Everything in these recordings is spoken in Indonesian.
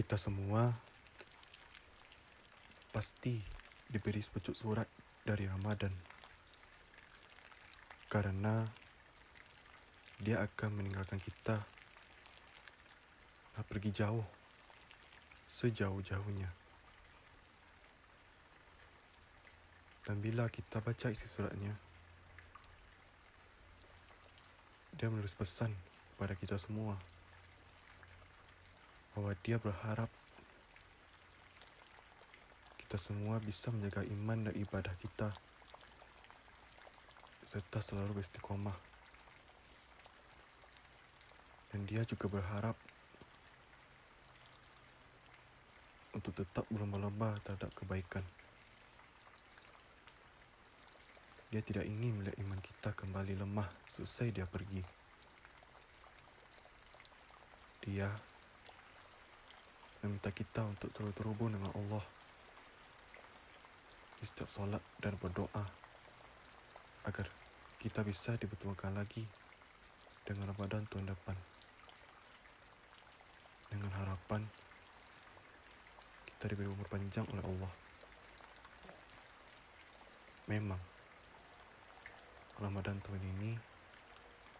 Kita semua pasti diberi sepucuk surat dari Ramadan. Karena dia akan meninggalkan kita dan pergi jauh, sejauh-jauhnya. Dan bila kita baca isi suratnya, dia menulis pesan kepada kita semua bahwa dia berharap kita semua bisa menjaga iman dan ibadah kita serta selalu beristiqomah. Dan dia juga berharap untuk tetap berlomba-lomba terhadap kebaikan. Dia tidak ingin melihat iman kita kembali lemah selesai dia pergi. Dia meminta kita untuk selalu terhubung dengan Allah di setiap solat dan berdoa agar kita bisa dipertemukan lagi dengan Ramadan tahun depan. Dengan harapan kita diberi umur panjang oleh Allah. Memang Ramadan tahun ini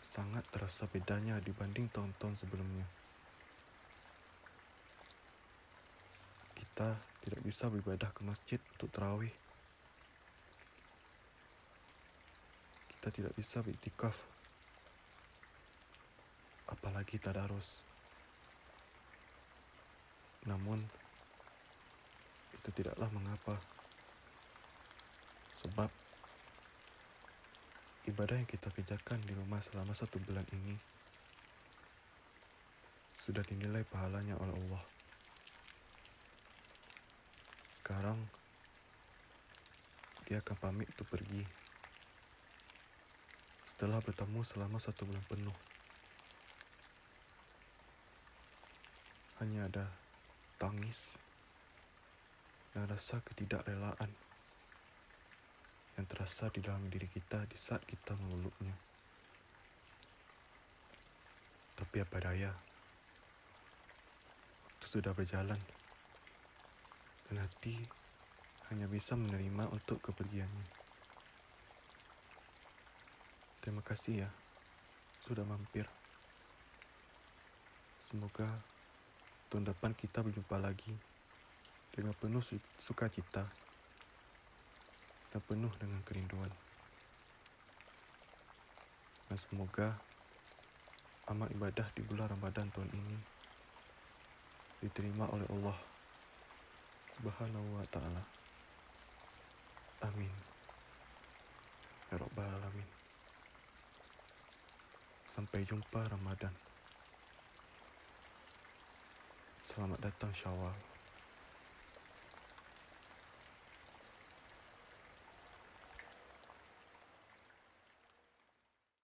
sangat terasa bedanya dibanding tahun-tahun sebelumnya. Kita tidak bisa beribadah ke masjid untuk terawih. Kita tidak bisa beriktikaf. Apalagi tadarus. Namun, itu tidaklah mengapa. Sebab, ibadah yang kita kerjakan di rumah selama satu bulan ini sudah dinilai pahalanya oleh Allah. Sekarang dia akan pamit untuk pergi setelah bertemu selama satu bulan penuh. Hanya ada tangis dan rasa ketidakrelaan yang terasa di dalam diri kita di saat kita memeluknya. Tapi apa daya, waktu sudah berjalan hati hanya bisa menerima untuk kepergiannya. Terima kasih ya, sudah mampir. Semoga tahun depan kita berjumpa lagi dengan penuh sukacita dan penuh dengan kerinduan. Dan semoga amal ibadah di bulan Ramadan tahun ini diterima oleh Allah Subhanahu wa taala. Amin. Ya Rabbal Alamin. Sampai jumpa Ramadan. Selamat datang Syawal.